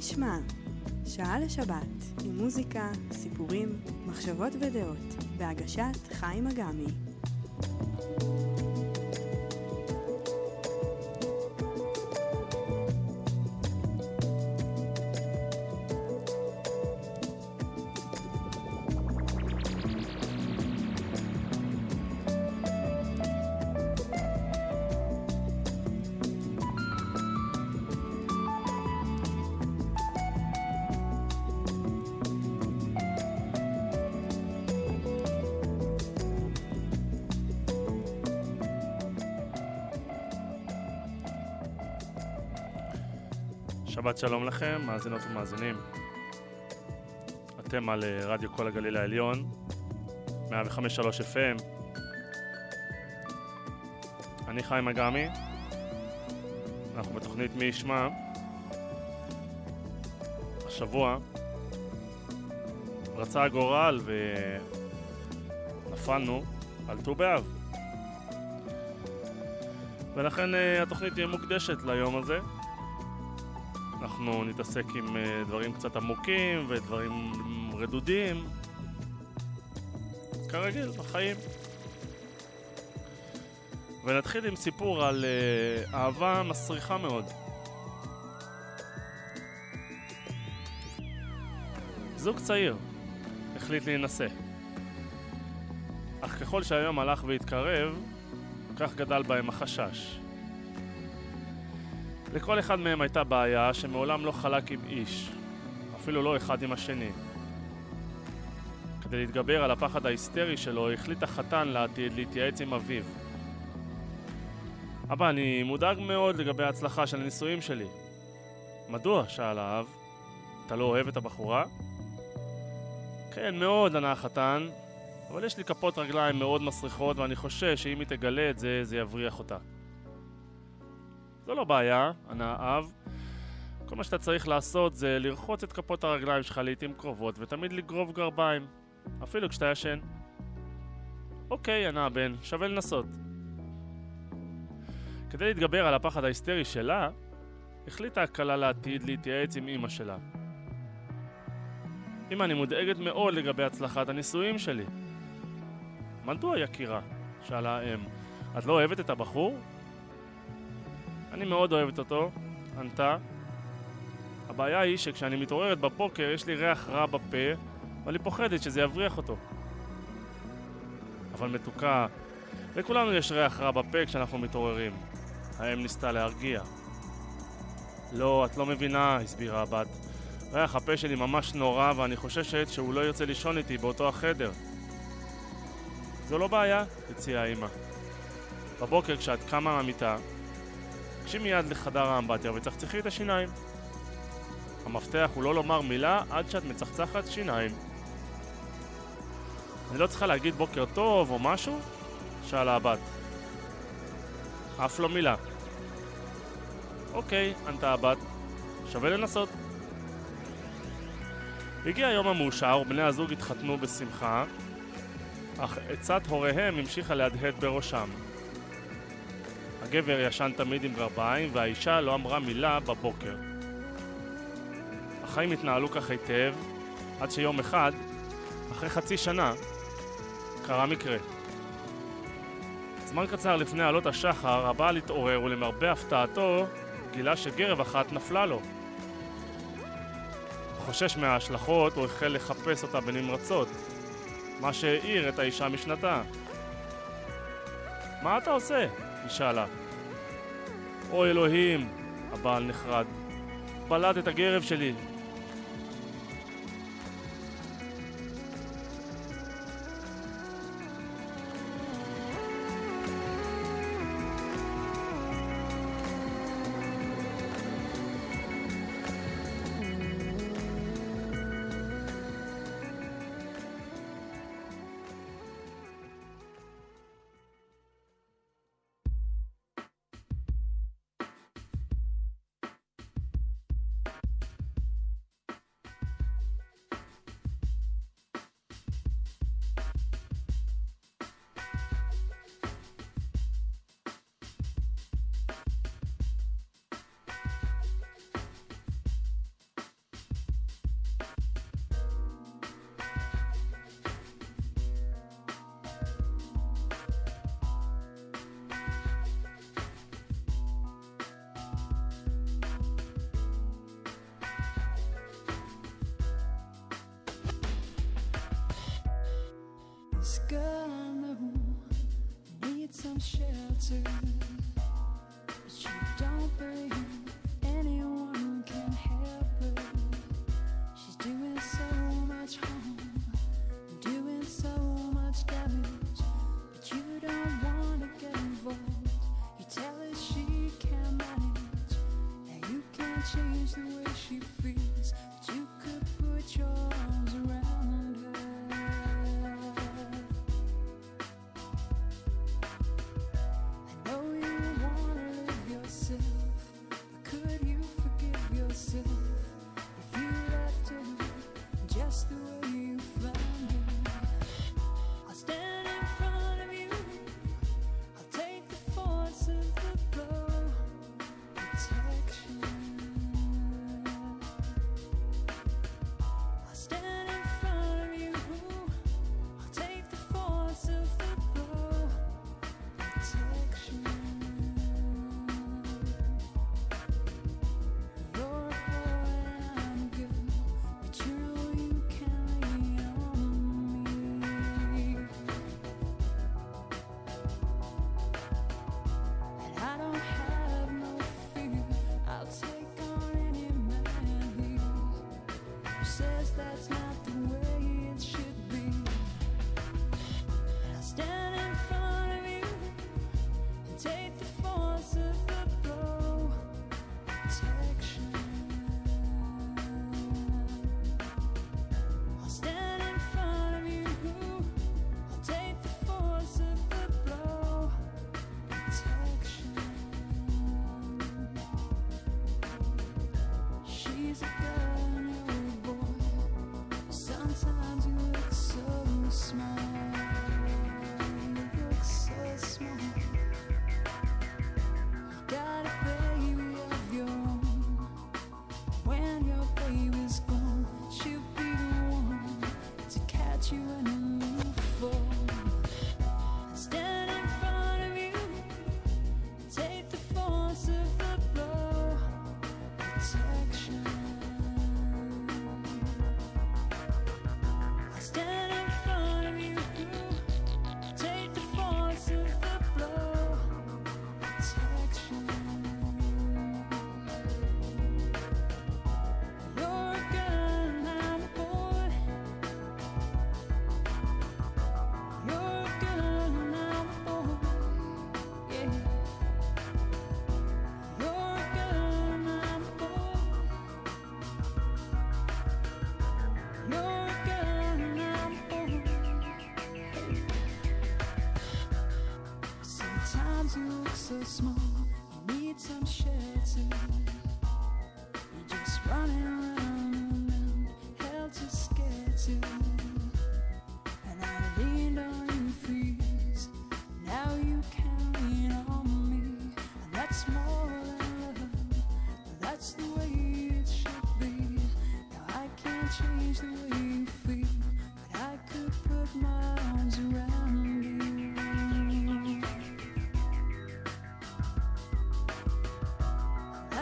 מי שמע? שעה לשבת, עם מוזיקה, סיפורים, מחשבות ודעות, בהגשת חיים אגמי. שלום לכם, מאזינות ומאזינים. אתם על אה, רדיו כל הגליל העליון, 105.3 FM. אני חיים אגמי, אנחנו בתוכנית מי ישמע. השבוע רצה הגורל ונפלנו על ט"ו באב. ולכן uh, התוכנית תהיה מוקדשת ליום הזה. אנחנו נתעסק עם uh, דברים קצת עמוקים ודברים רדודים. כרגיל, בחיים. ונתחיל עם סיפור על uh, אהבה מסריחה מאוד. זוג צעיר החליט להינשא. אך ככל שהיום הלך והתקרב, כך גדל בהם החשש. לכל אחד מהם הייתה בעיה שמעולם לא חלק עם איש, אפילו לא אחד עם השני. כדי להתגבר על הפחד ההיסטרי שלו, החליט החתן לעתיד להתייעץ עם אביו. אבא, אני מודאג מאוד לגבי ההצלחה של הנישואים שלי. מדוע? שאל האב. אתה לא אוהב את הבחורה? כן, מאוד, ענה החתן, אבל יש לי כפות רגליים מאוד מסריחות ואני חושש שאם היא תגלה את זה, זה יבריח אותה. זו לא בעיה, ענה האב. כל מה שאתה צריך לעשות זה לרחוץ את כפות הרגליים שלך לעיתים קרובות ותמיד לגרוב גרביים, אפילו כשאתה ישן. אוקיי, ענה הבן, שווה לנסות. כדי להתגבר על הפחד ההיסטרי שלה, החליטה הכלה לעתיד להתייעץ עם אמא שלה. אמא, אני מודאגת מאוד לגבי הצלחת הנישואים שלי. מדוע, יקירה? שאלה האם. את לא אוהבת את הבחור? אני מאוד אוהבת אותו, ענתה. הבעיה היא שכשאני מתעוררת בבוקר יש לי ריח רע בפה ואני פוחדת שזה יבריח אותו. אבל מתוקה, לכולנו יש ריח רע בפה כשאנחנו מתעוררים. האם ניסתה להרגיע. לא, את לא מבינה, הסבירה הבת. ריח הפה שלי ממש נורא ואני חוששת שהוא לא ירצה לישון איתי באותו החדר. זו לא בעיה, הציעה האמא. בבוקר כשאת קמה מהמיטה, גשי מיד לחדר האמבטיה וצחצחי את השיניים. המפתח הוא לא לומר מילה עד שאת מצחצחת שיניים. אני לא צריכה להגיד בוקר טוב או משהו? שאלה הבת. אף לא מילה. אוקיי, ענתה הבת. שווה לנסות. הגיע היום המאושר ובני הזוג התחתנו בשמחה, אך עצת הוריהם המשיכה להדהד בראשם. הגבר ישן תמיד עם גרביים והאישה לא אמרה מילה בבוקר. החיים התנהלו כך היטב, עד שיום אחד, אחרי חצי שנה, קרה מקרה. זמן קצר לפני עלות השחר, הבעל התעורר ולמרבה הפתעתו, גילה שגרב אחת נפלה לו. חושש מההשלכות, הוא החל לחפש אותה בנמרצות, מה שהעיר את האישה משנתה. מה אתה עושה? היא שאלה. אוי אלוהים, הבעל נחרד. בלעת את הגרב שלי. girl gonna need some shelter, but you don't believe. so small.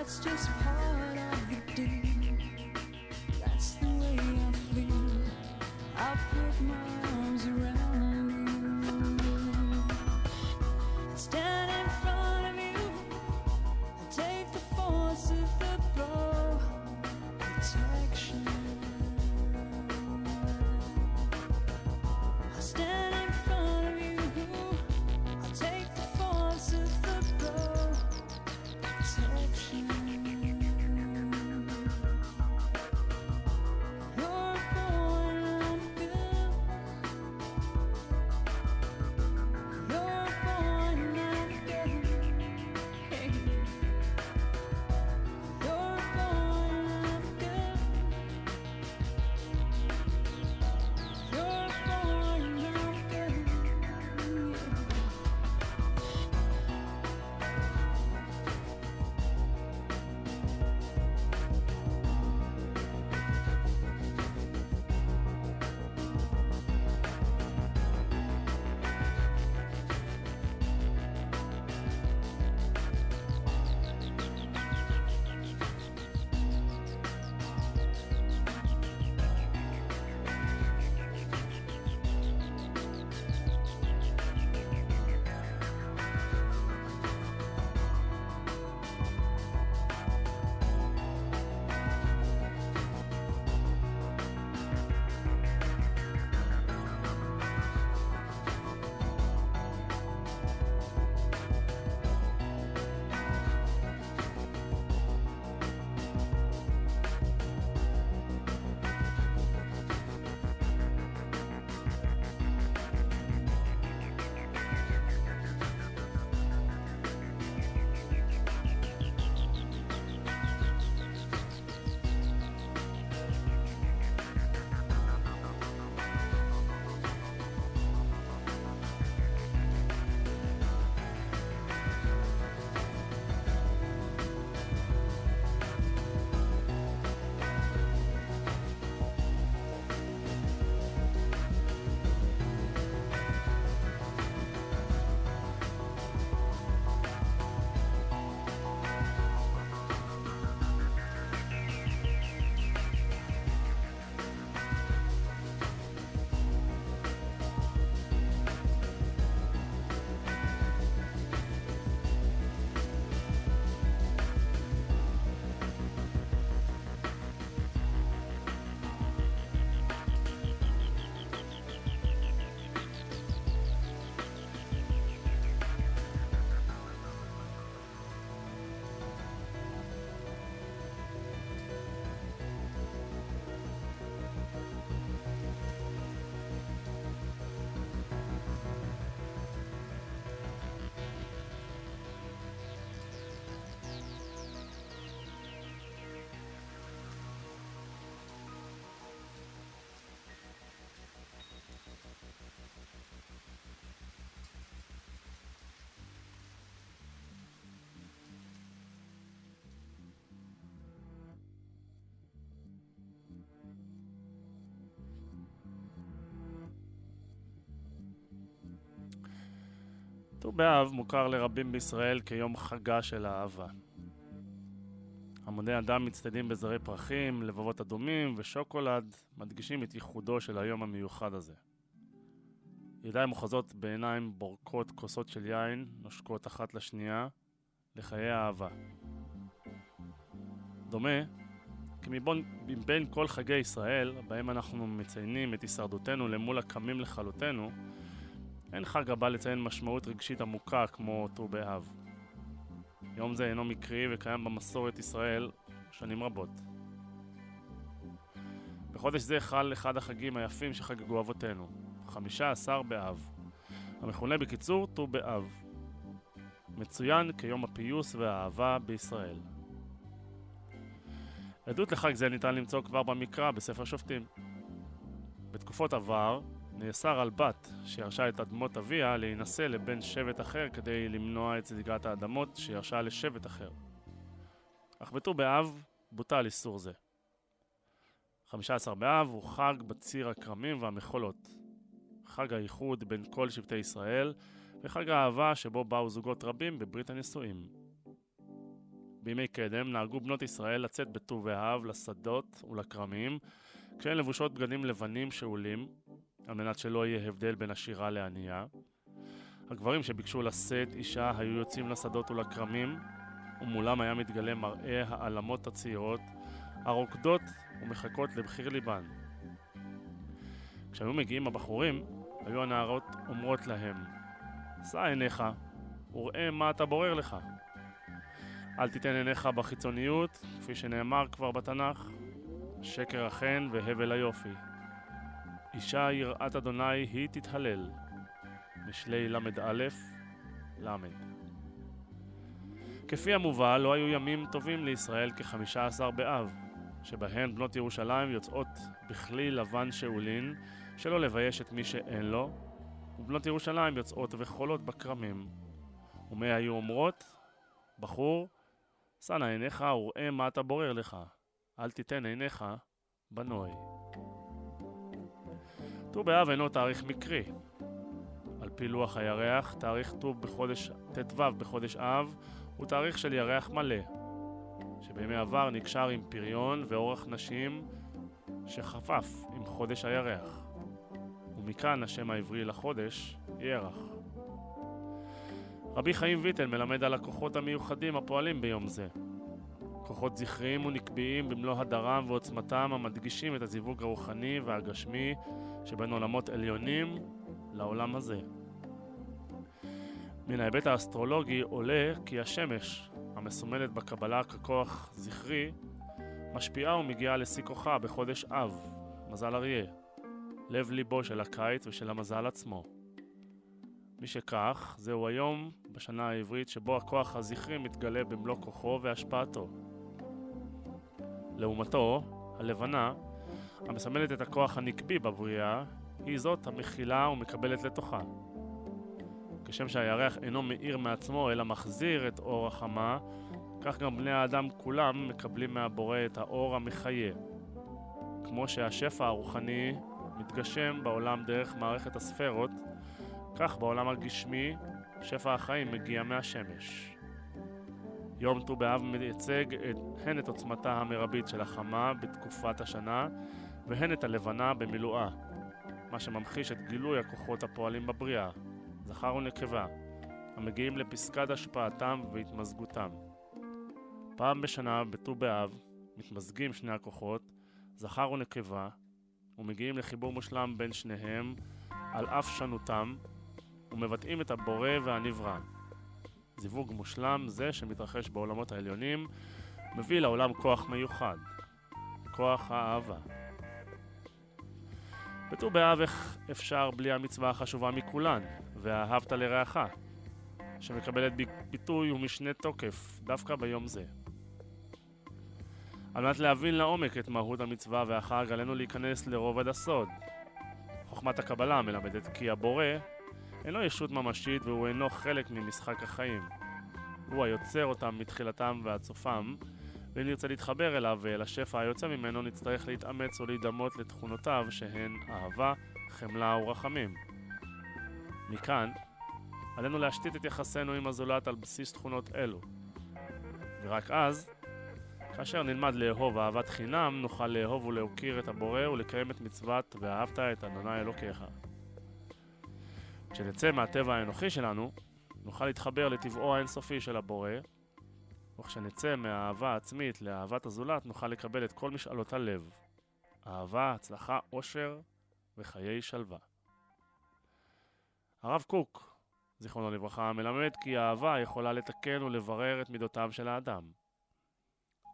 it's just ט"ו באב מוכר לרבים בישראל כיום חגה של האהבה. המוני אדם מצטיידים בזרי פרחים, לבבות אדומים ושוקולד, מדגישים את ייחודו של היום המיוחד הזה. ידיים מוחזות בעיניים בורקות כוסות של יין, נושקות אחת לשנייה, לחיי האהבה. דומה כי מבון, מבין כל חגי ישראל, בהם אנחנו מציינים את הישרדותנו למול הקמים לכלותנו, אין חג הבא לציין משמעות רגשית עמוקה כמו ט"ו באב. יום זה אינו מקרי וקיים במסורת ישראל שנים רבות. בחודש זה חל אחד החגים היפים שחגגו אבותינו, חמישה עשר באב, המכונה בקיצור ט"ו באב. מצוין כיום הפיוס והאהבה בישראל. עדות לחג זה ניתן למצוא כבר במקרא בספר שופטים. בתקופות עבר נאסר על בת שירשה את אדמות אביה להינשא לבן שבט אחר כדי למנוע את זליגת האדמות שירשה לשבט אחר. אך בט"ו באב בוטל איסור זה. 15 באב הוא חג בציר הכרמים והמחולות. חג האיחוד בין כל שבטי ישראל וחג האהבה שבו באו זוגות רבים בברית הנישואים. בימי קדם נהגו בנות ישראל לצאת בט"ו באב לשדות ולכרמים כשהן לבושות בגדים לבנים שאולים על מנת שלא יהיה הבדל בין עשירה לענייה. הגברים שביקשו לשאת אישה היו יוצאים לשדות ולכרמים ומולם היה מתגלה מראה העלמות הצעירות הרוקדות ומחכות לבחיר ליבן. כשהיו מגיעים הבחורים, היו הנערות אומרות להם, שא עיניך וראה מה אתה בורר לך. אל תיתן עיניך בחיצוניות, כפי שנאמר כבר בתנ"ך, שקר החן והבל היופי. אישה יראת אדוני היא תתהלל. משלי ל"א, ל'. כפי המובא, לא היו ימים טובים לישראל כחמישה עשר באב, שבהן בנות ירושלים יוצאות בכלי לבן שאולין, שלא לבייש את מי שאין לו, ובנות ירושלים יוצאות וחולות בכרמים. ומה היו אומרות? בחור, שא נא עיניך וראה מה אתה בורר לך, אל תיתן עיניך בנוי. ט"ו באב אינו תאריך מקרי. על פי לוח הירח, תאריך ט"ו בחודש ט"ו בחודש אב הוא תאריך של ירח מלא, שבימי עבר נקשר עם פריון ואורח נשים שחפף עם חודש הירח, ומכאן השם העברי לחודש, ירח. רבי חיים ויטל מלמד על הכוחות המיוחדים הפועלים ביום זה. כוחות זכריים ונקביים במלוא הדרם ועוצמתם המדגישים את הזיווג הרוחני והגשמי שבין עולמות עליונים לעולם הזה. מן ההיבט האסטרולוגי עולה כי השמש, המסומנת בקבלה ככוח זכרי, משפיעה ומגיעה לשיא כוחה בחודש אב, מזל אריה, לב ליבו של הקיץ ושל המזל עצמו. משכך, זהו היום בשנה העברית שבו הכוח הזכרי מתגלה במלוא כוחו והשפעתו. לעומתו, הלבנה, המסמלת את הכוח הנקבי בבריאה, היא זאת המכילה ומקבלת לתוכה. כשם שהירח אינו מאיר מעצמו אלא מחזיר את אור החמה, כך גם בני האדם כולם מקבלים מהבורא את האור המחיה. כמו שהשפע הרוחני מתגשם בעולם דרך מערכת הספרות, כך בעולם הגשמי שפע החיים מגיע מהשמש. יום ט"ו באב מייצג את, הן את עוצמתה המרבית של החמה בתקופת השנה והן את הלבנה במילואה, מה שממחיש את גילוי הכוחות הפועלים בבריאה, זכר ונקבה, המגיעים לפסקת השפעתם והתמזגותם. פעם בשנה, בט"ו באב, מתמזגים שני הכוחות, זכר ונקבה, ומגיעים לחיבור מושלם בין שניהם, על אף שוnuתם, ומבטאים את הבורא והנברא. זיווג מושלם זה שמתרחש בעולמות העליונים, מביא לעולם כוח מיוחד, כוח האהבה. בט"ו באב אפשר בלי המצווה החשובה מכולן, ואהבת לרעך, שמקבלת ביטוי ומשנה תוקף דווקא ביום זה. על מנת להבין לעומק את מהות המצווה והחג עלינו להיכנס לרובד הסוד. חוכמת הקבלה מלמדת כי הבורא אינו ישות ממשית והוא אינו חלק ממשחק החיים. הוא היוצר אותם מתחילתם ועד סופם, ואם נרצה להתחבר אליו ואל השפע היוצא ממנו, נצטרך להתאמץ ולהידמות לתכונותיו שהן אהבה, חמלה ורחמים. מכאן, עלינו להשתית את יחסינו עם הזולת על בסיס תכונות אלו. ורק אז, כאשר נלמד לאהוב אהבת חינם, נוכל לאהוב ולהוקיר את הבורא ולקיים את מצוות ואהבת את אדוני אלוקיך. כשנצא מהטבע האנוכי שלנו, נוכל להתחבר לטבעו האינסופי של הבורא, וכשנצא מהאהבה העצמית לאהבת הזולת, נוכל לקבל את כל משאלות הלב. אהבה, הצלחה, עושר וחיי שלווה. הרב קוק, זיכרונו לברכה, מלמד כי אהבה יכולה לתקן ולברר את מידותיו של האדם.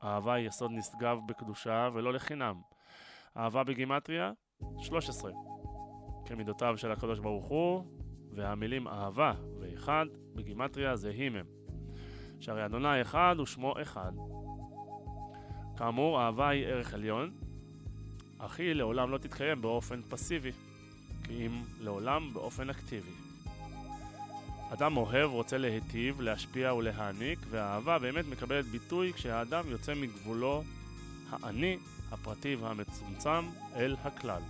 אהבה היא יסוד נשגב בקדושה ולא לחינם. אהבה בגימטריה, 13. כמידותיו של הקדוש ברוך הוא, והמילים אהבה ואחד בגימטריה זהים הם. שהרי אדוני אחד ושמו אחד. כאמור, אהבה היא ערך עליון, אך היא לעולם לא תתקיים באופן פסיבי, כי אם לעולם באופן אקטיבי. אדם אוהב רוצה להיטיב, להשפיע ולהעניק, והאהבה באמת מקבלת ביטוי כשהאדם יוצא מגבולו האני, הפרטי והמצומצם, אל הכלל.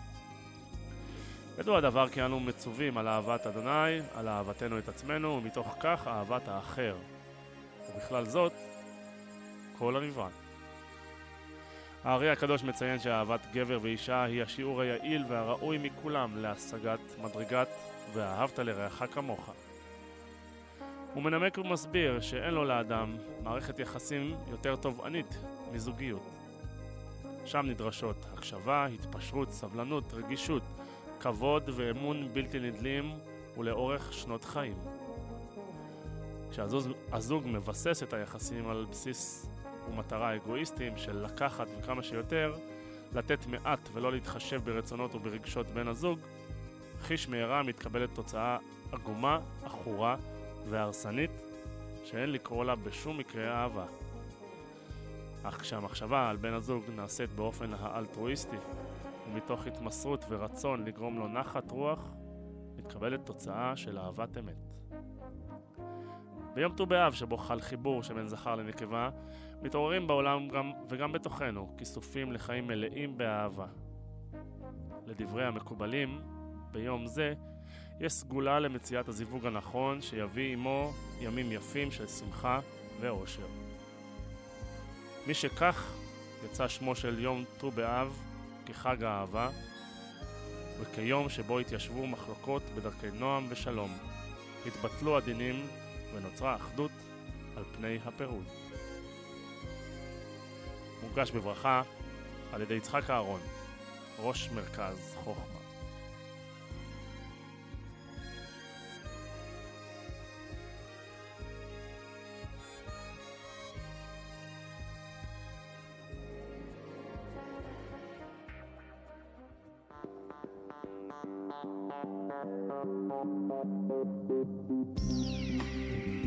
ידוע הדבר כי אנו מצווים על אהבת אדוני, על אהבתנו את עצמנו, ומתוך כך אהבת האחר. ובכלל זאת, כל הנברא. הארי הקדוש מציין שאהבת גבר ואישה היא השיעור היעיל והראוי מכולם להשגת מדרגת ואהבת לרעך כמוך. הוא מנמק ומסביר שאין לו לאדם מערכת יחסים יותר תובענית מזוגיות. שם נדרשות הקשבה, התפשרות, סבלנות, רגישות, כבוד ואמון בלתי נדלים ולאורך שנות חיים. כשהזוג מבסס את היחסים על בסיס ומטרה אגואיסטיים של לקחת וכמה שיותר, לתת מעט ולא להתחשב ברצונות וברגשות בן הזוג, חיש מהרה מתקבלת תוצאה עגומה, עכורה והרסנית, שאין לקרוא לה בשום מקרה אהבה. אך כשהמחשבה על בן הזוג נעשית באופן האלטרואיסטי, ומתוך התמסרות ורצון לגרום לו נחת רוח, מתקבלת תוצאה של אהבת אמת. ביום ט"ו באב, שבו חל חיבור שבין זכר לנקבה, מתעוררים בעולם גם, וגם בתוכנו כיסופים לחיים מלאים באהבה. לדברי המקובלים, ביום זה יש סגולה למציאת הזיווג הנכון שיביא עמו ימים יפים של שמחה ואושר. מי שכך יצא שמו של יום ט"ו באב כחג האהבה וכיום שבו התיישבו מחלוקות בדרכי נועם ושלום, התבטלו הדינים ונוצרה אחדות על פני הפירוד. מוגש בברכה על ידי יצחק אהרון, ראש מרכז חוכמה. Thank you.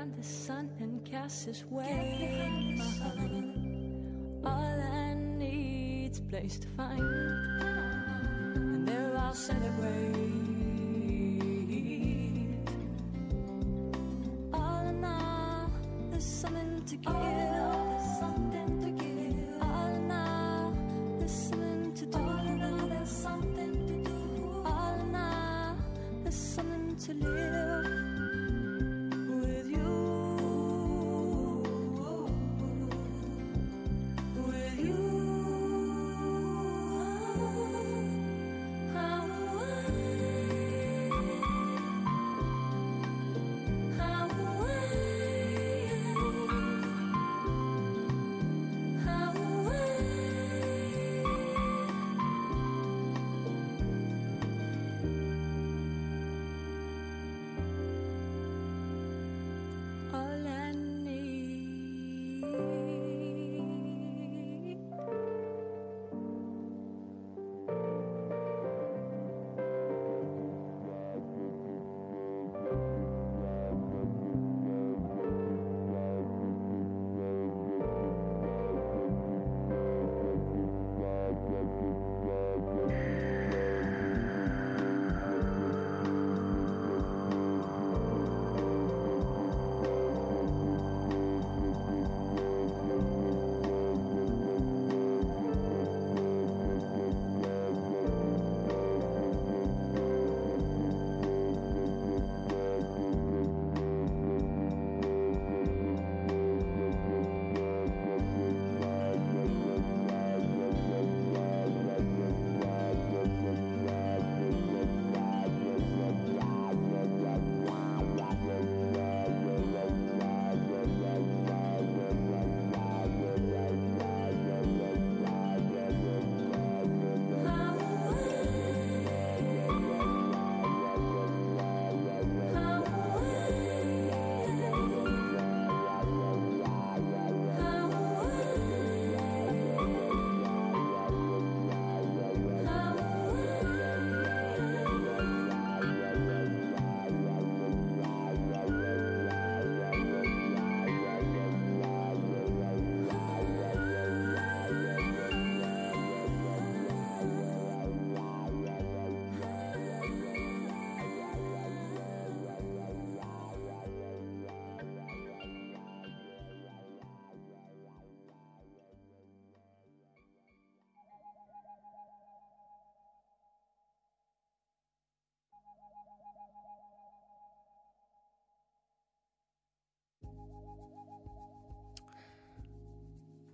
Behind the sun and cast his way. All I need's place to find, and there I'll celebrate.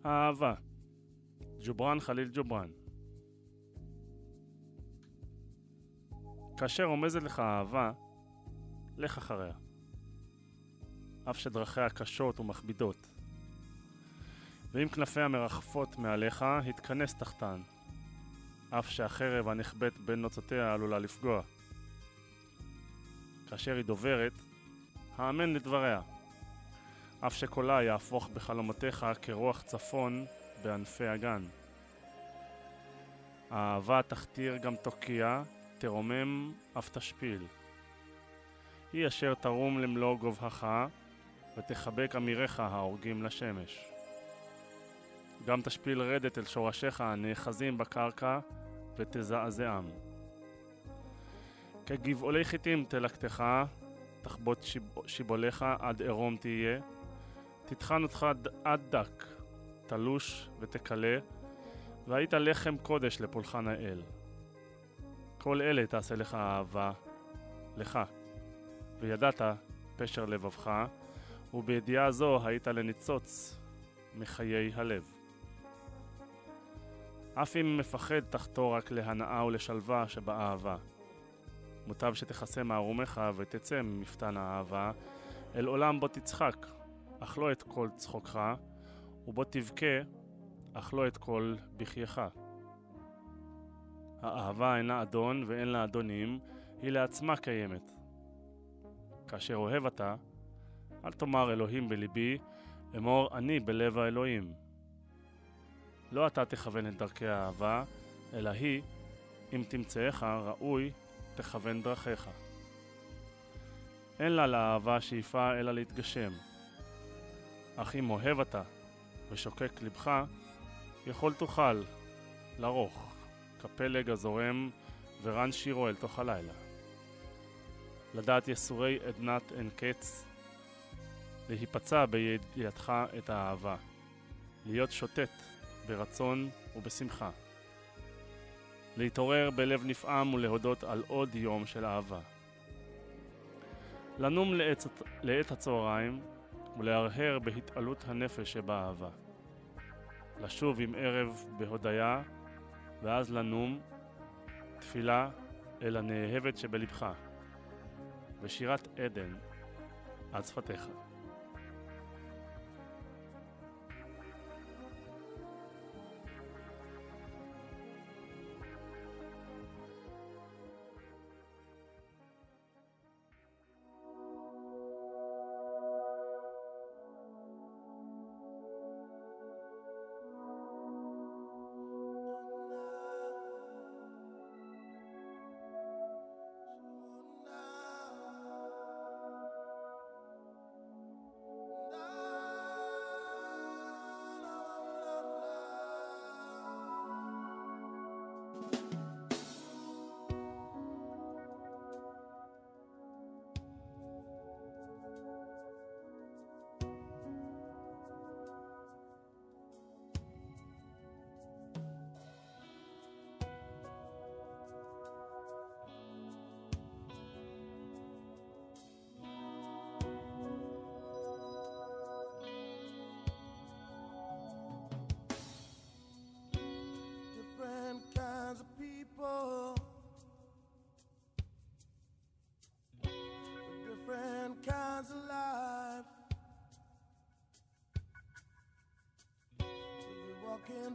אהבה. ג'ובראן חליל ג'ובראן. כאשר רומזת לך אהבה, לך אחריה. אף שדרכיה קשות ומכבידות. ואם כנפיה מרחפות מעליך, התכנס תחתן. אף שהחרב הנכבדת בין נוצותיה עלולה לפגוע. כאשר היא דוברת, האמן לדבריה. אף שקולה יהפוך בחלומותיך כרוח צפון בענפי הגן. האהבה תכתיר גם תוקיע, תרומם, אף תשפיל. היא אשר תרום למלוא גובהך, ותחבק אמיריך ההורגים לשמש. גם תשפיל רדת אל שורשיך הנאחזים בקרקע, ותזעזעם. כגבעולי חיטים תלקטך, תחבוט שיב... שיבוליך עד עירום תהיה, תטחן אותך עד דק, תלוש ותקלה, והיית לחם קודש לפולחן האל. כל אלה תעשה לך אהבה, לך. וידעת פשר לבבך, ובידיעה זו היית לניצוץ מחיי הלב. אף אם מפחד תחתור רק להנאה ולשלווה שבאהבה. מוטב שתכסה מערומך ותצא ממפתן האהבה, אל עולם בו תצחק, אך לא את כל צחוקך, ובו תבכה, אך לא את כל בחייך. האהבה אינה אדון ואין לה אדונים, היא לעצמה קיימת. כאשר אוהב אתה, אל תאמר אלוהים בליבי, אמור אני בלב האלוהים. לא אתה תכוון את דרכי האהבה, אלא היא, אם תמצאך ראוי, תכוון דרכיך. אין לה לאהבה שאיפה אלא להתגשם. אך אם אוהב אתה ושוקק לבך, יכול תוכל לרוך כפלג הזורם ורן שירו אל תוך הלילה. לדעת יסורי עדנת אין קץ, להיפצע בידיעתך את האהבה, להיות שוטט ברצון ובשמחה, להתעורר בלב נפעם ולהודות על עוד יום של אהבה. לנום לעת, לעת הצהריים ולהרהר בהתעלות הנפש שבאהבה. לשוב עם ערב בהודיה, ואז לנום תפילה אל הנאהבת שבלבך, ושירת עדן על שפתיך.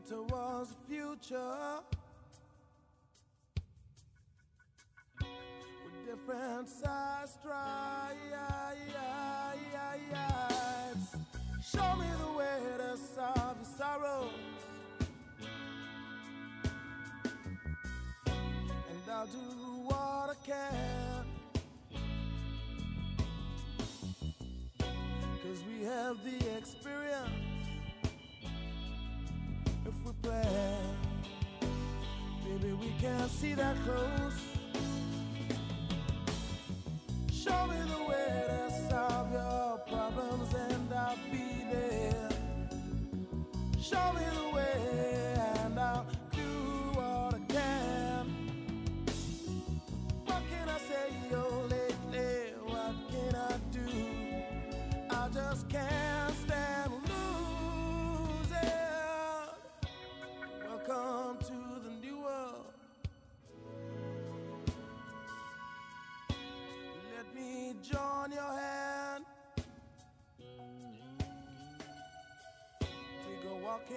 towards the future with different sides. see that close.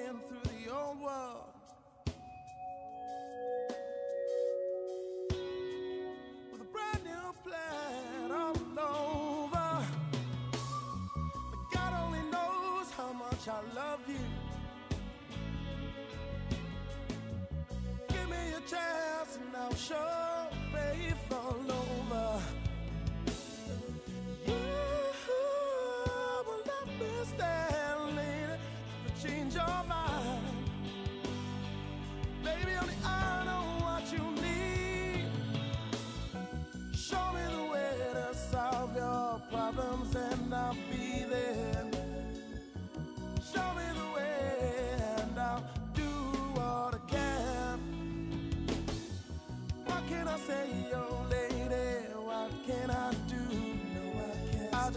playing through the old world with a brand new plan all over. But God only knows how much I love you. Give me a chance and I'll show.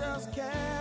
else can.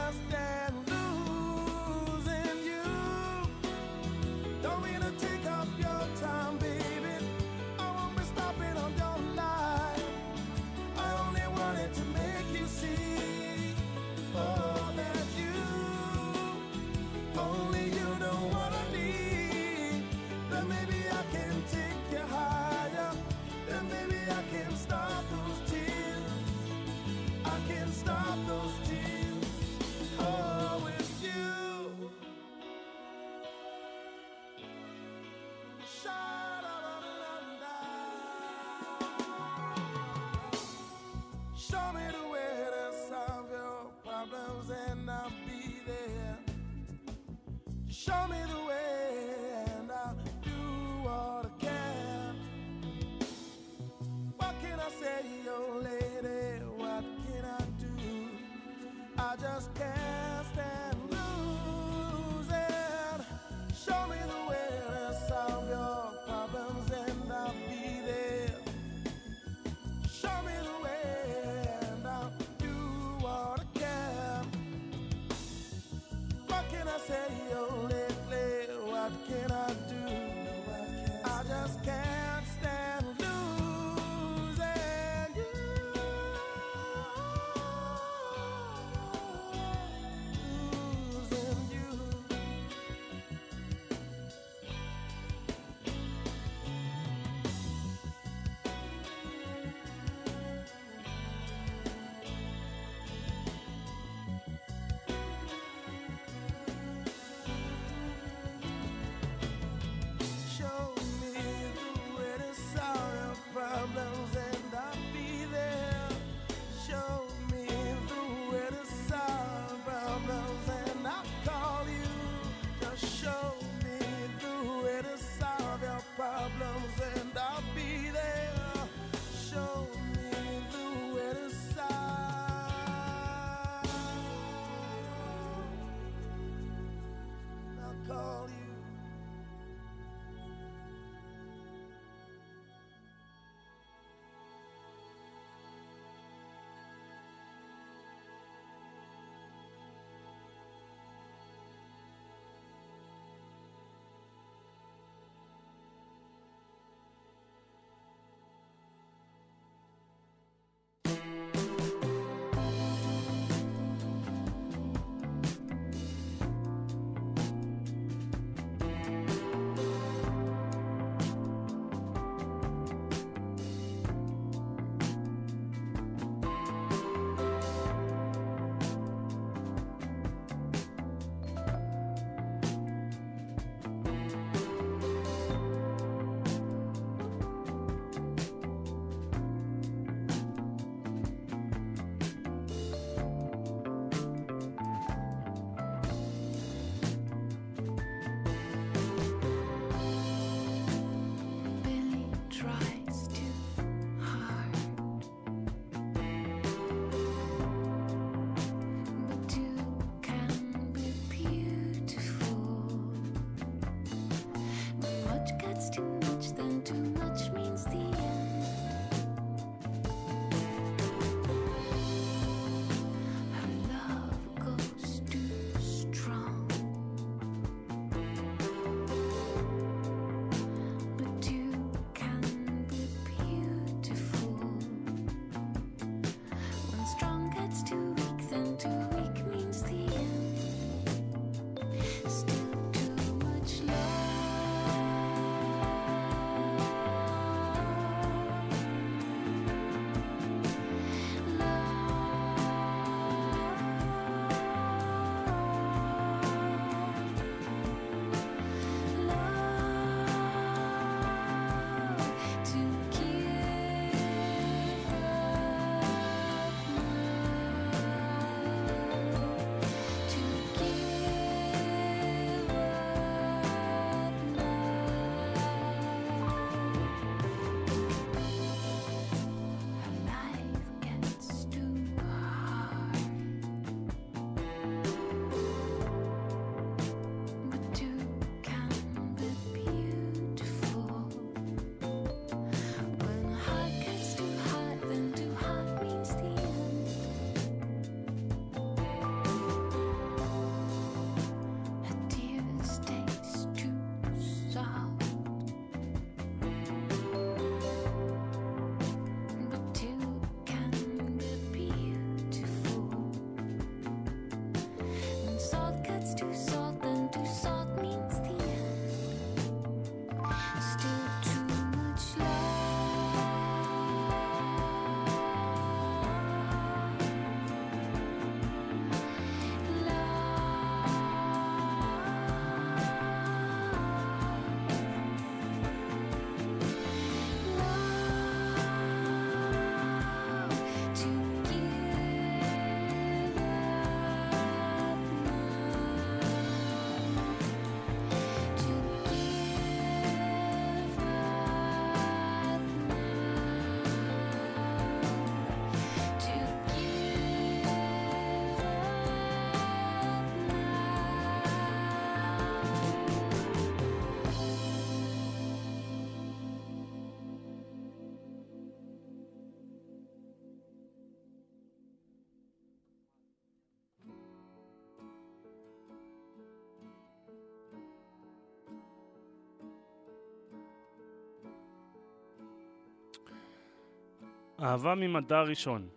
ממדע ראשון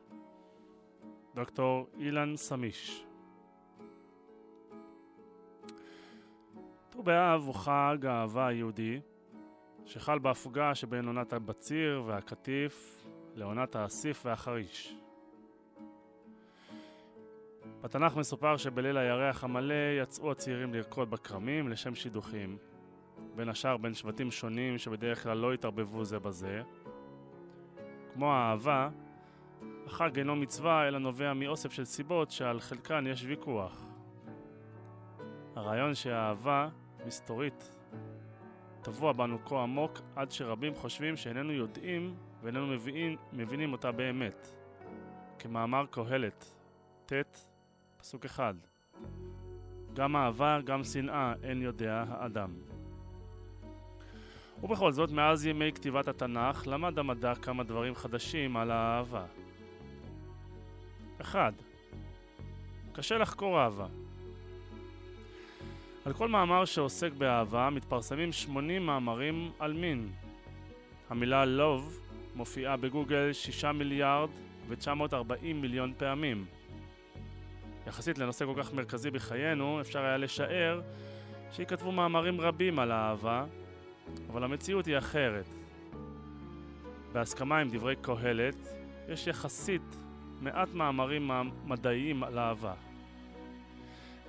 דוקטור אילן סמיש ט"ו באב הוא חג האהבה היהודי שחל בהפוגה שבין עונת הבציר והקטיף לעונת האסיף והחריש. בתנ"ך מסופר שבליל הירח המלא יצאו הצעירים לרקוד בכרמים לשם שידוכים, בין השאר בין שבטים שונים שבדרך כלל לא התערבבו זה בזה. כמו האהבה, החג אינו מצווה אלא נובע מאוסף של סיבות שעל חלקן יש ויכוח. הרעיון שהאהבה מסתורית טבוע בנו כה עמוק עד שרבים חושבים שאיננו יודעים ואיננו מבינים, מבינים אותה באמת. כמאמר קהלת, ט', פסוק אחד: גם אהבה, גם שנאה, אין יודע האדם. ובכל זאת, מאז ימי כתיבת התנ"ך, למד המדע כמה דברים חדשים על האהבה. 1. קשה לחקור אהבה. על כל מאמר שעוסק באהבה מתפרסמים 80 מאמרים על מין. המילה לוב מופיעה בגוגל 6 מיליארד ו-940 מיליון פעמים. יחסית לנושא כל כך מרכזי בחיינו, אפשר היה לשער שייכתבו מאמרים רבים על האהבה, אבל המציאות היא אחרת. בהסכמה עם דברי קהלת, יש יחסית מעט מאמרים מדעיים על אהבה.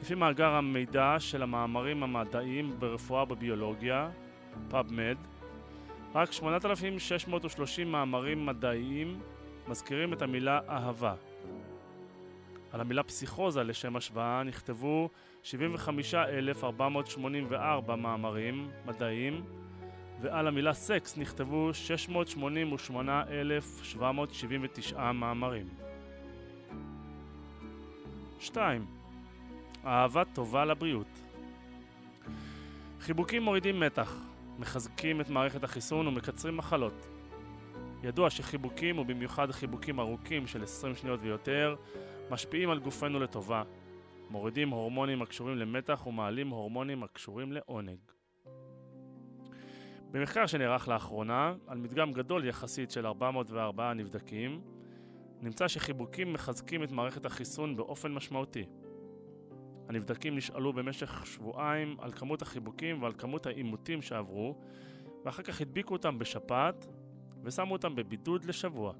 לפי מאגר המידע של המאמרים המדעיים ברפואה ובביולוגיה, PubMed, רק 8,630 מאמרים מדעיים מזכירים את המילה אהבה. על המילה פסיכוזה לשם השוואה נכתבו 75,484 מאמרים מדעיים ועל המילה סקס נכתבו 688,779 מאמרים. 2. אהבה טובה לבריאות. חיבוקים מורידים מתח, מחזקים את מערכת החיסון ומקצרים מחלות. ידוע שחיבוקים, ובמיוחד חיבוקים ארוכים של 20 שניות ויותר, משפיעים על גופנו לטובה, מורידים הורמונים הקשורים למתח ומעלים הורמונים הקשורים לעונג. במחקר שנערך לאחרונה, על מדגם גדול יחסית של 404 נבדקים, נמצא שחיבוקים מחזקים את מערכת החיסון באופן משמעותי. הנבדקים נשאלו במשך שבועיים על כמות החיבוקים ועל כמות העימותים שעברו, ואחר כך הדביקו אותם בשפעת ושמו אותם בבידוד לשבוע.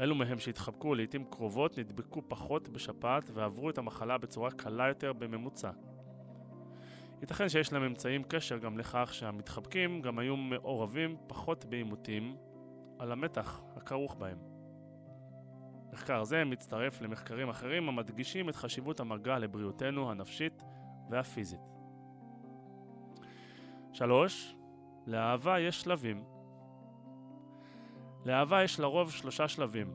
אלו מהם שהתחבקו לעיתים קרובות נדבקו פחות בשפעת ועברו את המחלה בצורה קלה יותר בממוצע. ייתכן שיש להם אמצעים קשר גם לכך שהמתחבקים גם היו מעורבים פחות בעימותים על המתח הכרוך בהם. מחקר זה מצטרף למחקרים אחרים המדגישים את חשיבות המגע לבריאותנו הנפשית והפיזית. 3. לאהבה יש שלבים. לאהבה יש לרוב שלושה שלבים,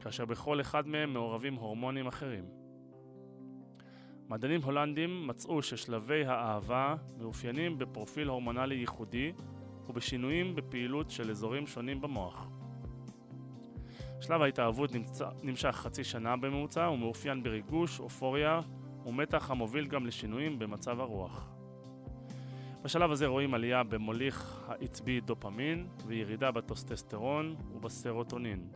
כאשר בכל אחד מהם מעורבים הורמונים אחרים. מדענים הולנדים מצאו ששלבי האהבה מאופיינים בפרופיל הורמונלי ייחודי ובשינויים בפעילות של אזורים שונים במוח. שלב ההתאהבות נמצא, נמשך חצי שנה בממוצע ומאופיין בריגוש, אופוריה ומתח המוביל גם לשינויים במצב הרוח. בשלב הזה רואים עלייה במוליך העצבי דופמין וירידה בטוסטסטרון ובסרוטונין.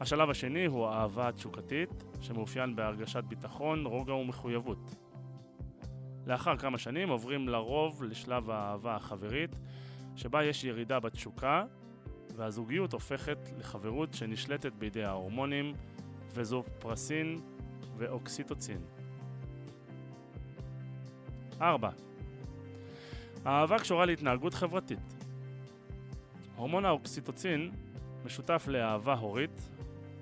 השלב השני הוא האהבה התשוקתית, שמאופיין בהרגשת ביטחון, רוגע ומחויבות. לאחר כמה שנים עוברים לרוב לשלב האהבה החברית, שבה יש ירידה בתשוקה והזוגיות הופכת לחברות שנשלטת בידי ההורמונים וזופרסין ואוקסיטוצין. 4. האהבה קשורה להתנהגות חברתית. הורמון האוקסיטוצין משותף לאהבה הורית,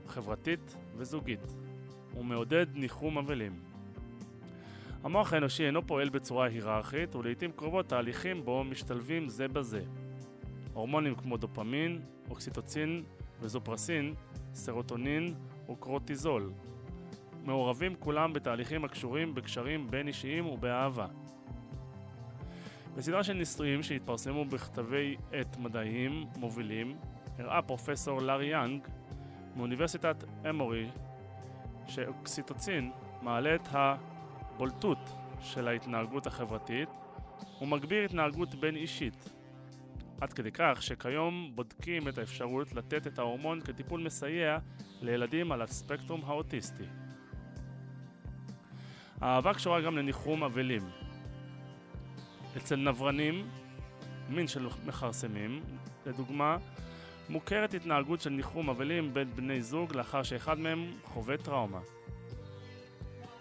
חברתית וזוגית. הוא מעודד ניחום אבלים. המוח האנושי אינו פועל בצורה היררכית ולעיתים קרובות תהליכים בו משתלבים זה בזה. הורמונים כמו דופמין, אוקסיטוצין וזופרסין, סרוטונין וקרוטיזול. מעורבים כולם בתהליכים הקשורים בקשרים בין אישיים ובאהבה. בסדרה של ניסויים שהתפרסמו בכתבי עת מדעיים מובילים, הראה פרופסור לארי יאנג מאוניברסיטת אמורי שאוקסיטוצין מעלה את הבולטות של ההתנהגות החברתית ומגביר התנהגות בין אישית, עד כדי כך שכיום בודקים את האפשרות לתת את ההורמון כטיפול מסייע לילדים על הספקטרום האוטיסטי. האהבה קשורה גם לניחום אבלים. אצל נברנים, מין של מכרסמים, לדוגמה, מוכרת התנהגות של ניחום אבלים בין בני זוג לאחר שאחד מהם חווה טראומה.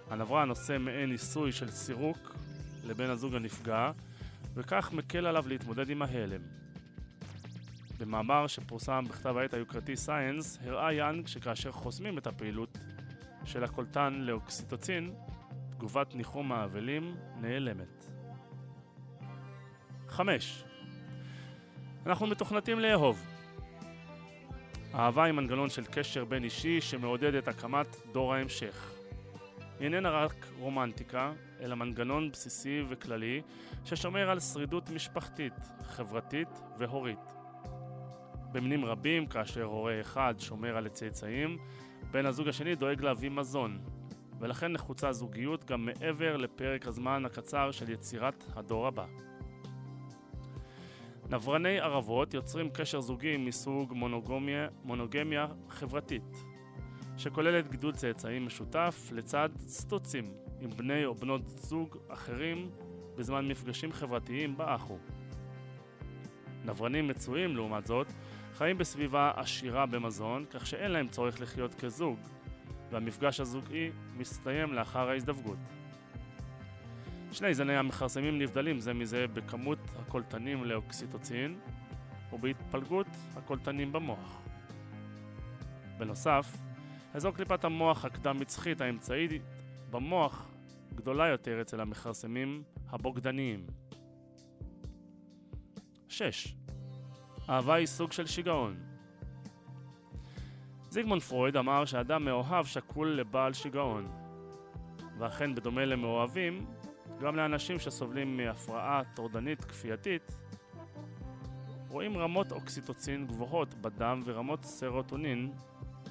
הנברן עושה מעין ניסוי של סירוק לבן הזוג הנפגע, וכך מקל עליו להתמודד עם ההלם. במאמר שפורסם בכתב העת היוקרתי סייאנס, הראה יאנג שכאשר חוסמים את הפעילות של הקולטן לאוקסיטוצין, תגובת ניחום האבלים נעלמת. 5. אנחנו מתוכנתים לאהוב. אהבה היא מנגנון של קשר בין אישי שמעודד את הקמת דור ההמשך. היא איננה רק רומנטיקה, אלא מנגנון בסיסי וכללי ששומר על שרידות משפחתית, חברתית והורית. במינים רבים, כאשר הורה אחד שומר על הצאצאים, בן הזוג השני דואג להביא מזון, ולכן נחוצה זוגיות גם מעבר לפרק הזמן הקצר של יצירת הדור הבא. נברני ערבות יוצרים קשר זוגי מסוג מונוגמיה, מונוגמיה חברתית, שכוללת גידול צאצאים משותף לצד סטוצים עם בני או בנות זוג אחרים בזמן מפגשים חברתיים באחו. נברנים מצויים, לעומת זאת, חיים בסביבה עשירה במזון, כך שאין להם צורך לחיות כזוג, והמפגש הזוגי מסתיים לאחר ההזדווגות. שני זני המכרסמים נבדלים זה מזה בכמות הקולטנים לאוקסיטוצין ובהתפלגות הקולטנים במוח. בנוסף, אזור קליפת המוח הקדם-מצחית האמצעית במוח גדולה יותר אצל המכרסמים הבוגדניים. 6. אהבה היא סוג של שיגעון. זיגמונד פרויד אמר שאדם מאוהב שקול לבעל שיגעון. ואכן, בדומה למאוהבים, גם לאנשים שסובלים מהפרעה טורדנית כפייתית, רואים רמות אוקסיטוצין גבוהות בדם ורמות סרוטונין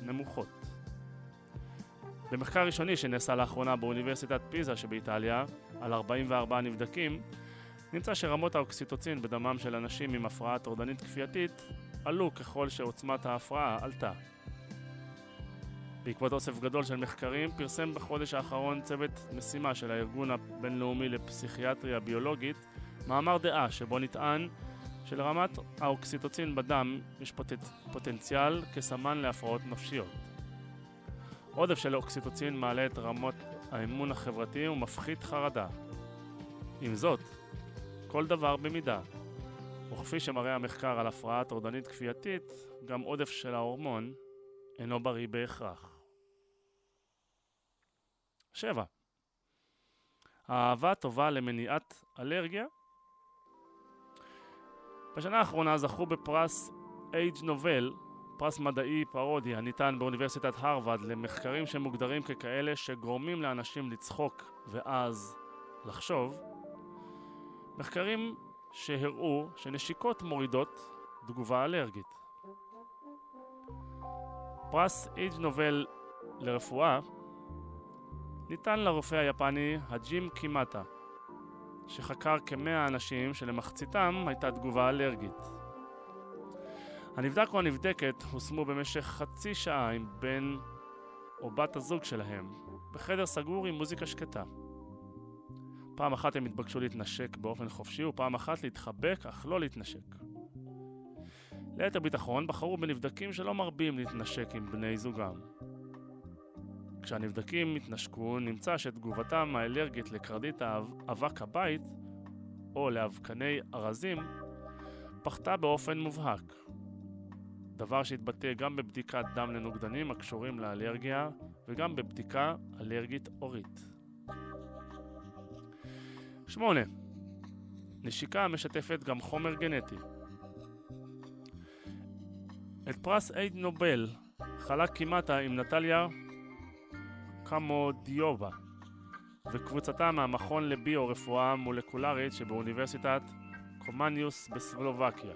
נמוכות. במחקר ראשוני שנעשה לאחרונה באוניברסיטת פיזה שבאיטליה, על 44 נבדקים, נמצא שרמות האוקסיטוצין בדמם של אנשים עם הפרעה טורדנית כפייתית עלו ככל שעוצמת ההפרעה עלתה. בעקבות אוסף גדול של מחקרים, פרסם בחודש האחרון צוות משימה של הארגון הבינלאומי לפסיכיאטריה ביולוגית מאמר דעה שבו נטען שלרמת האוקסיטוצין בדם יש פוט... פוטנציאל כסמן להפרעות נפשיות. עודף של אוקסיטוצין מעלה את רמות האמון החברתי ומפחית חרדה. עם זאת, כל דבר במידה. וכפי שמראה המחקר על הפרעה טורדנית כפייתית, גם עודף של ההורמון אינו בריא בהכרח. 7. האהבה טובה למניעת אלרגיה? בשנה האחרונה זכו בפרס אייג' נובל, פרס מדעי פרודי הניתן באוניברסיטת הרווארד למחקרים שמוגדרים ככאלה שגורמים לאנשים לצחוק ואז לחשוב, מחקרים שהראו שנשיקות מורידות תגובה אלרגית. פרס אייג' נובל לרפואה ניתן לרופא היפני הג'ים קימטה, שחקר כמאה אנשים שלמחציתם הייתה תגובה אלרגית. הנבדק או הנבדקת הושמו במשך חצי שעה עם בן או בת הזוג שלהם, בחדר סגור עם מוזיקה שקטה. פעם אחת הם התבקשו להתנשק באופן חופשי ופעם אחת להתחבק אך לא להתנשק. ליתר ביטחון בחרו בנבדקים שלא מרבים להתנשק עם בני זוגם. כשהנבדקים התנשקו, נמצא שתגובתם האלרגית לקרדית אבק הבית, או לאבקני ארזים, פחתה באופן מובהק. דבר שהתבטא גם בבדיקת דם לנוגדנים הקשורים לאלרגיה וגם בבדיקה אלרגית אורית. 8. נשיקה המשתפת גם חומר גנטי. את פרס אייד נובל חלק כמעט עם נטליה קמודיובה וקבוצתה מהמכון לביו-רפואה מולקולרית שבאוניברסיטת קומניוס בסלובקיה.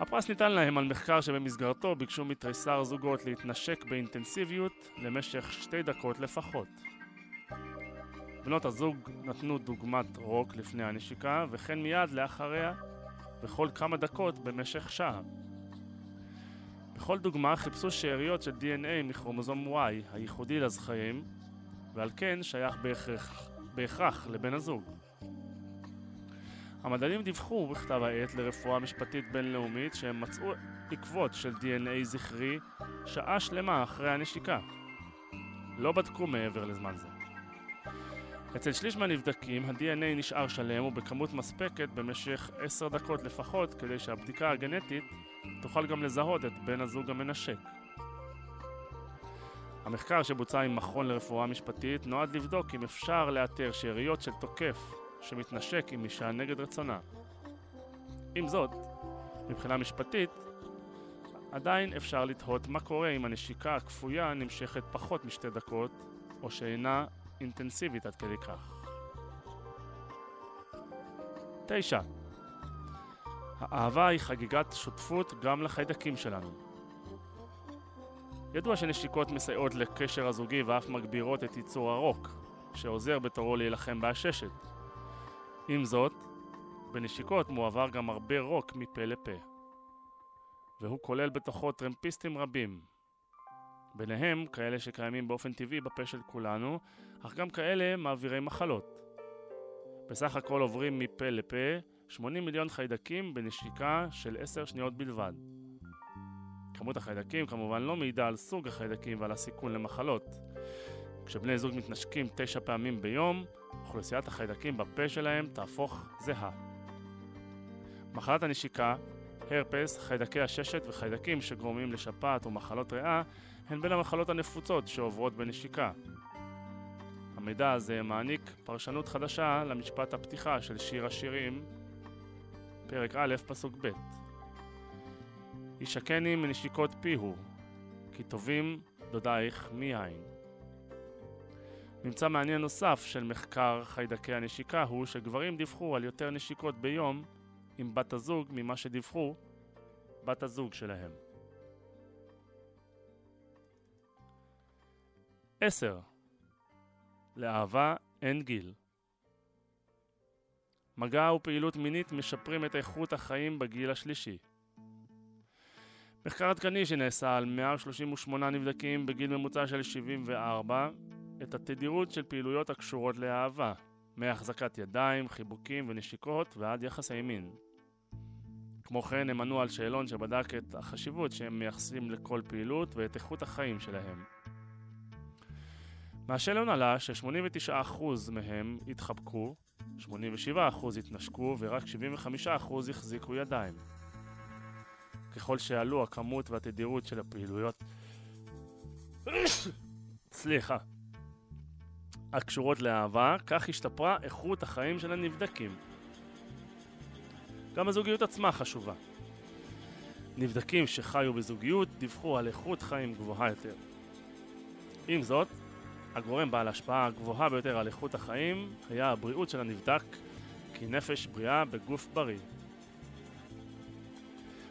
הפרס ניתן להם על מחקר שבמסגרתו ביקשו מתריסר זוגות להתנשק באינטנסיביות למשך שתי דקות לפחות. בנות הזוג נתנו דוגמת רוק לפני הנשיקה, וכן מיד לאחריה וכל כמה דקות במשך שעה. בכל דוגמה חיפשו שאריות של DNA מכרומוזום Y, הייחודי לזכרים, ועל כן שייך בהכרח, בהכרח לבן הזוג. המדענים דיווחו בכתב העת לרפואה משפטית בינלאומית שהם מצאו עקבות של DNA זכרי שעה שלמה אחרי הנשיקה. לא בדקו מעבר לזמן זה. אצל שליש מהנבדקים ה-DNA נשאר שלם ובכמות מספקת במשך עשר דקות לפחות כדי שהבדיקה הגנטית תוכל גם לזהות את בן הזוג המנשק. המחקר שבוצע עם מכון לרפואה משפטית נועד לבדוק אם אפשר לאתר שאריות של תוקף שמתנשק עם אישה נגד רצונה. עם זאת, מבחינה משפטית, עדיין אפשר לתהות מה קורה אם הנשיקה הכפויה נמשכת פחות משתי דקות, או שאינה אינטנסיבית עד כדי כך. 9. האהבה היא חגיגת שותפות גם לחיידקים שלנו. ידוע שנשיקות מסייעות לקשר הזוגי ואף מגבירות את ייצור הרוק, שעוזר בתורו להילחם בעששת. עם זאת, בנשיקות מועבר גם הרבה רוק מפה לפה. והוא כולל בתוכו טרמפיסטים רבים. ביניהם כאלה שקיימים באופן טבעי בפה של כולנו, אך גם כאלה מעבירי מחלות. בסך הכל עוברים מפה לפה 80 מיליון חיידקים בנשיקה של 10 שניות בלבד. כמות החיידקים כמובן לא מעידה על סוג החיידקים ועל הסיכון למחלות. כשבני זוג מתנשקים תשע פעמים ביום, אוכלוסיית החיידקים בפה שלהם תהפוך זהה. מחלת הנשיקה, הרפס, חיידקי הששת וחיידקים שגורמים לשפעת ומחלות ריאה הן בין המחלות הנפוצות שעוברות בנשיקה. המידע הזה מעניק פרשנות חדשה למשפט הפתיחה של שיר השירים, פרק א', פסוק ב'. ישקני מנשיקות פיהו, כי טובים דודייך מיין. ממצא מעניין נוסף של מחקר חיידקי הנשיקה הוא שגברים דיווחו על יותר נשיקות ביום עם בת הזוג ממה שדיווחו בת הזוג שלהם. 10. לאהבה אין גיל. מגע ופעילות מינית משפרים את איכות החיים בגיל השלישי. מחקר עדכני שנעשה על 138 נבדקים בגיל ממוצע של 74 את התדירות של פעילויות הקשורות לאהבה, מהחזקת ידיים, חיבוקים ונשיקות ועד יחסי מין. כמו כן הם ענו על שאלון שבדק את החשיבות שהם מייחסים לכל פעילות ואת איכות החיים שלהם. מהשאלון עלה ש-89% מהם התחבקו, 87% התנשקו ורק 75% החזיקו ידיים. ככל שעלו הכמות והתדירות של הפעילויות סליחה הקשורות לאהבה, כך השתפרה איכות החיים של הנבדקים. גם הזוגיות עצמה חשובה. נבדקים שחיו בזוגיות דיווחו על איכות חיים גבוהה יותר. עם זאת, הגורם בעל ההשפעה הגבוהה ביותר על איכות החיים היה הבריאות של הנבדק, כי נפש בריאה בגוף בריא.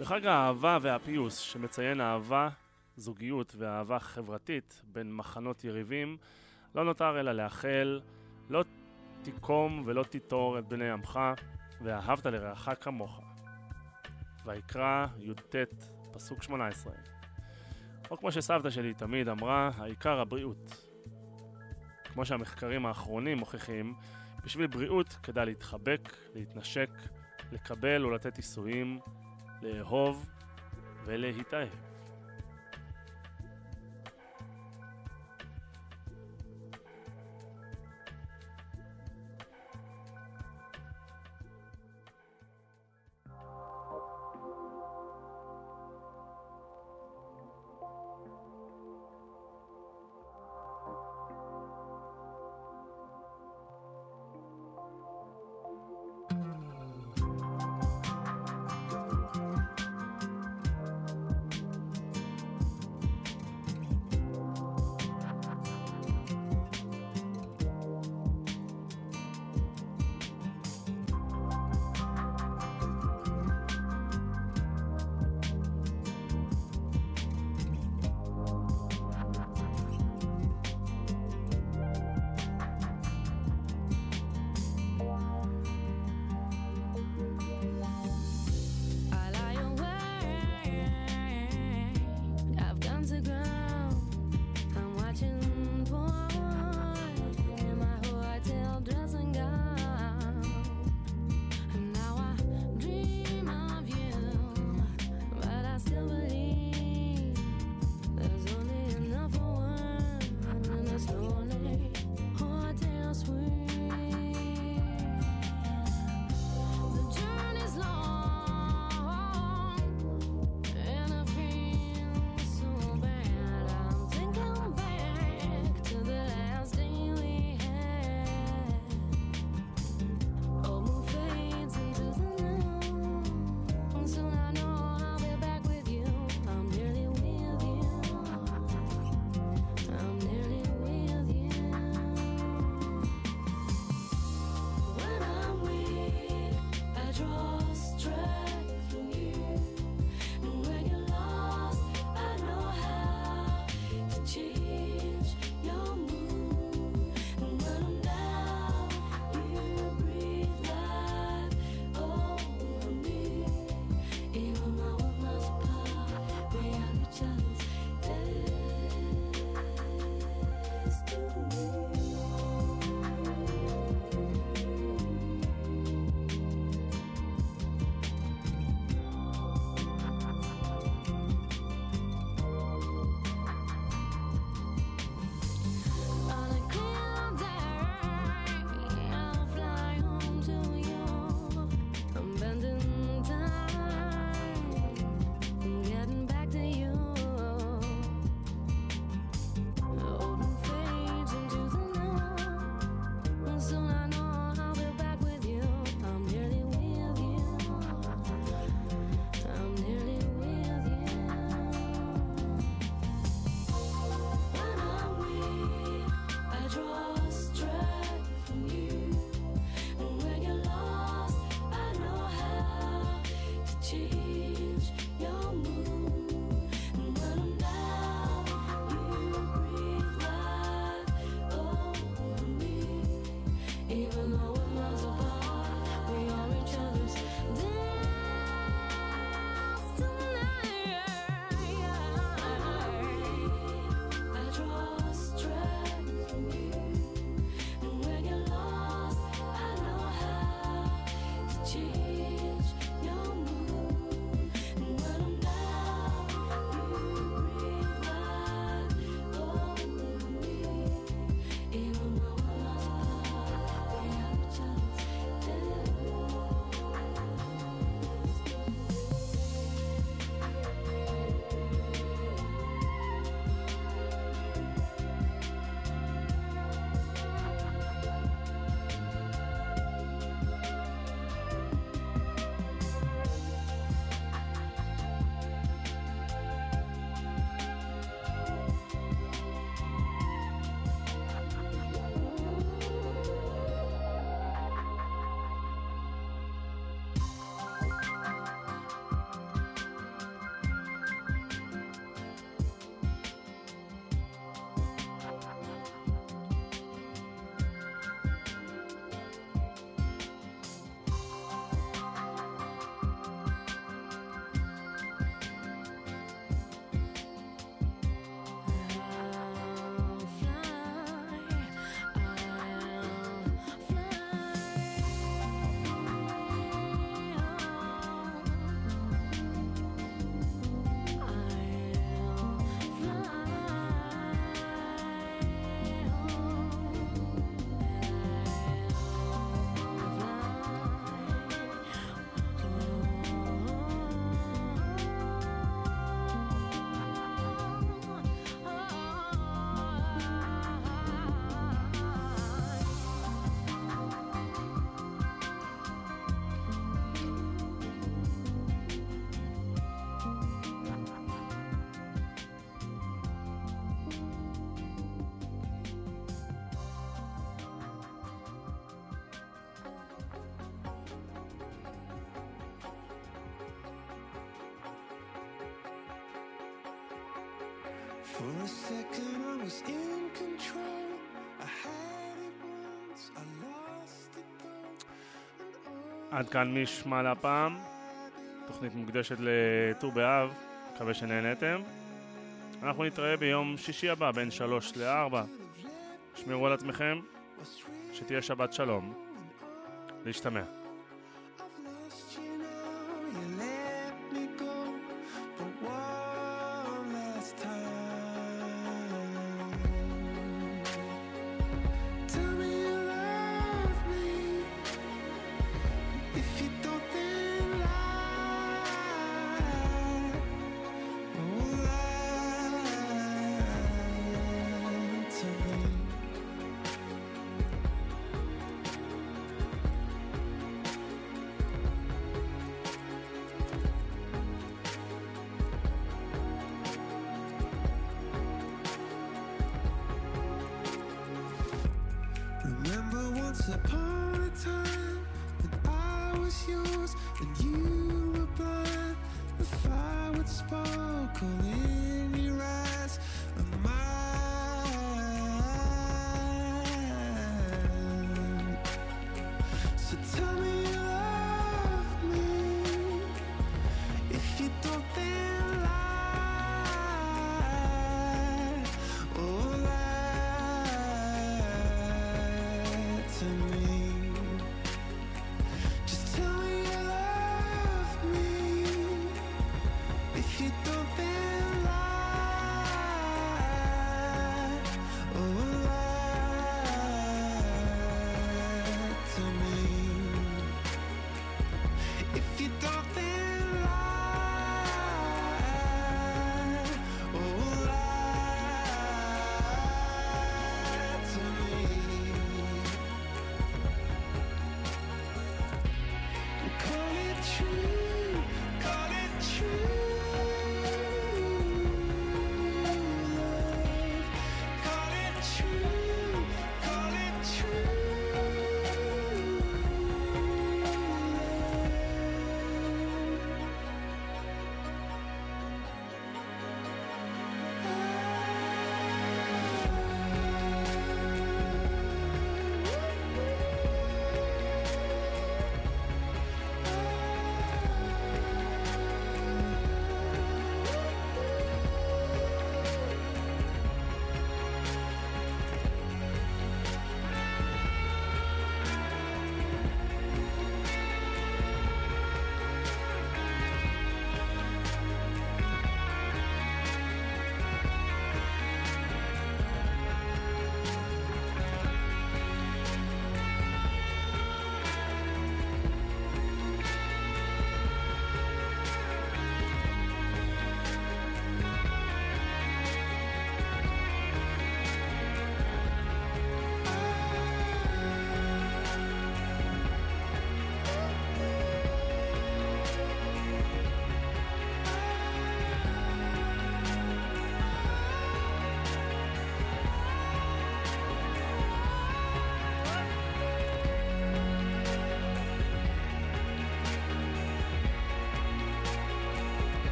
בחג האהבה והפיוס, שמציין אהבה, זוגיות ואהבה חברתית בין מחנות יריבים, לא נותר אלא לאחל לא תיקום ולא תיטור את בני עמך, ואהבת לרעך כמוך. ויקרא י"ט, פסוק 18. או כמו שסבתא שלי תמיד אמרה, העיקר הבריאות. כמו שהמחקרים האחרונים מוכיחים, בשביל בריאות כדאי להתחבק, להתנשק, לקבל ולתת עיסויים, לאהוב ולהתאהב. עד כאן משמע להפעם, תוכנית מוקדשת לט"ו באב, מקווה שנהנתם. אנחנו נתראה ביום שישי הבא בין שלוש לארבע. שמרו על עצמכם, שתהיה שבת שלום. להשתמע.